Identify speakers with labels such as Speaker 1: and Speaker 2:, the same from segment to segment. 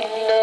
Speaker 1: بالله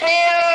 Speaker 1: Bismillah.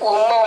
Speaker 1: Uma